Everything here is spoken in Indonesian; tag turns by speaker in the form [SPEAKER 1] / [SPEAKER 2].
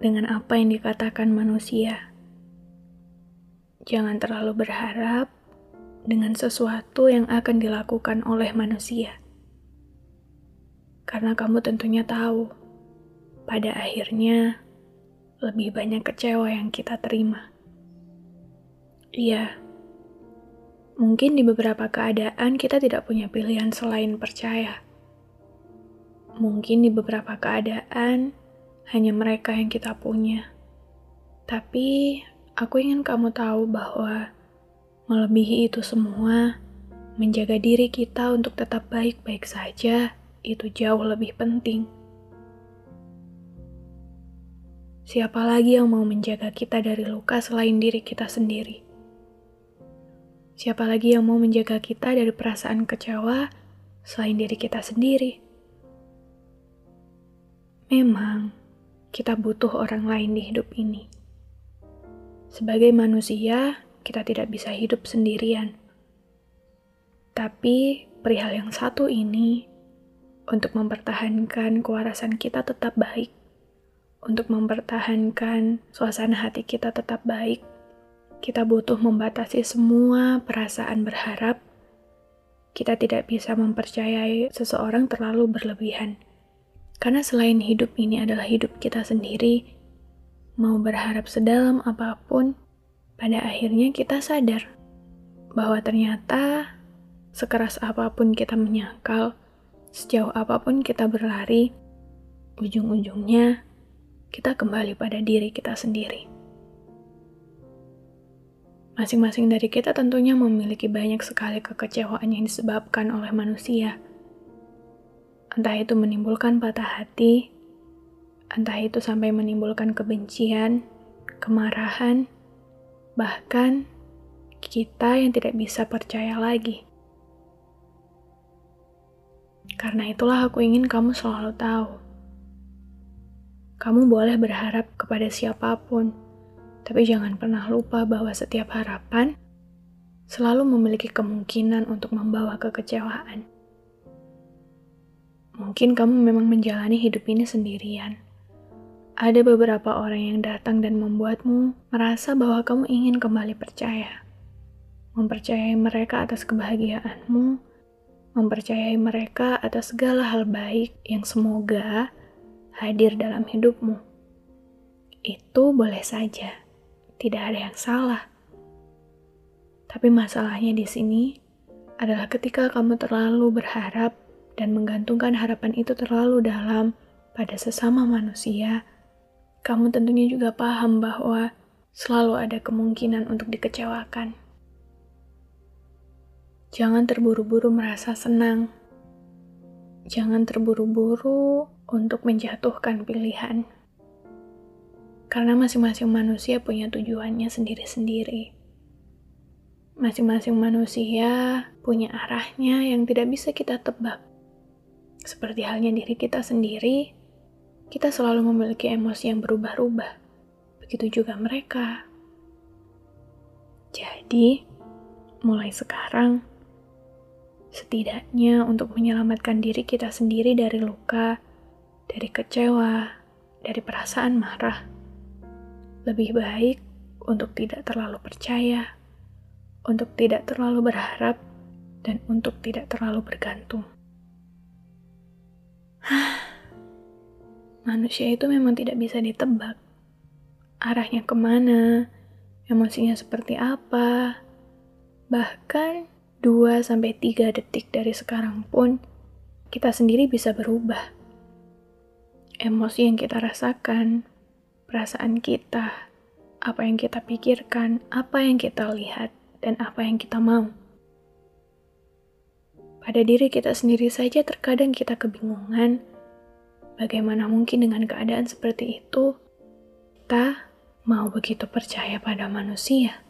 [SPEAKER 1] dengan apa yang dikatakan manusia. Jangan terlalu berharap dengan sesuatu yang akan dilakukan oleh manusia. Karena kamu tentunya tahu, pada akhirnya lebih banyak kecewa yang kita terima. Iya, mungkin di beberapa keadaan kita tidak punya pilihan selain percaya Mungkin di beberapa keadaan hanya mereka yang kita punya. Tapi aku ingin kamu tahu bahwa melebihi itu semua, menjaga diri kita untuk tetap baik-baik saja itu jauh lebih penting. Siapa lagi yang mau menjaga kita dari luka selain diri kita sendiri? Siapa lagi yang mau menjaga kita dari perasaan kecewa selain diri kita sendiri? Memang, kita butuh orang lain di hidup ini. Sebagai manusia, kita tidak bisa hidup sendirian. Tapi, perihal yang satu ini, untuk mempertahankan kewarasan kita tetap baik, untuk mempertahankan suasana hati kita tetap baik, kita butuh membatasi semua perasaan berharap. Kita tidak bisa mempercayai seseorang terlalu berlebihan karena selain hidup ini adalah hidup kita sendiri, mau berharap sedalam apa pun, pada akhirnya kita sadar bahwa ternyata sekeras apa pun kita menyangkal, sejauh apa pun kita berlari, ujung-ujungnya kita kembali pada diri kita sendiri. Masing-masing dari kita tentunya memiliki banyak sekali kekecewaan yang disebabkan oleh manusia Entah itu menimbulkan patah hati, entah itu sampai menimbulkan kebencian, kemarahan, bahkan kita yang tidak bisa percaya lagi. Karena itulah aku ingin kamu selalu tahu. Kamu boleh berharap kepada siapa pun, tapi jangan pernah lupa bahwa setiap harapan selalu memiliki kemungkinan untuk membawa kekecewaan. Mungkin kamu memang menjalani hidup ini sendirian. Ada beberapa orang yang datang dan membuatmu merasa bahwa kamu ingin kembali percaya. Mempercayai mereka atas kebahagiaanmu, mempercayai mereka atas segala hal baik yang semoga hadir dalam hidupmu. Itu boleh saja, tidak ada yang salah. Tapi masalahnya di sini adalah ketika kamu terlalu berharap dan menggantungkan harapan itu terlalu dalam pada sesama manusia, kamu tentunya juga paham bahwa selalu ada kemungkinan untuk dikecewakan. Jangan terburu-buru merasa senang. Jangan terburu-buru untuk menjatuhkan pilihan. Karena masing-masing manusia punya tujuannya sendiri-sendiri. Masing-masing manusia punya arahnya yang tidak bisa kita tebak. Seperti halnya diri kita sendiri, kita selalu memiliki emosi yang berubah-ubah. Begitu juga mereka. Jadi, mulai sekarang, setidaknya untuk menyelamatkan diri kita sendiri dari luka, dari kecewa, dari perasaan marah, lebih baik untuk tidak terlalu percaya, untuk tidak terlalu berharap, dan untuk tidak terlalu bergantung. Manusia itu memang tidak bisa ditebak. Arahnya ke mana, emosinya seperti apa. Bahkan 2-3 detik dari sekarang pun, kita sendiri bisa berubah. Emosi yang kita rasakan, perasaan kita, apa yang kita pikirkan, apa yang kita lihat, dan apa yang kita mau. Pada diri kita sendiri saja terkadang kita kebingungan. Bagaimana mungkin dengan keadaan seperti itu, kita mau begitu percaya pada manusia.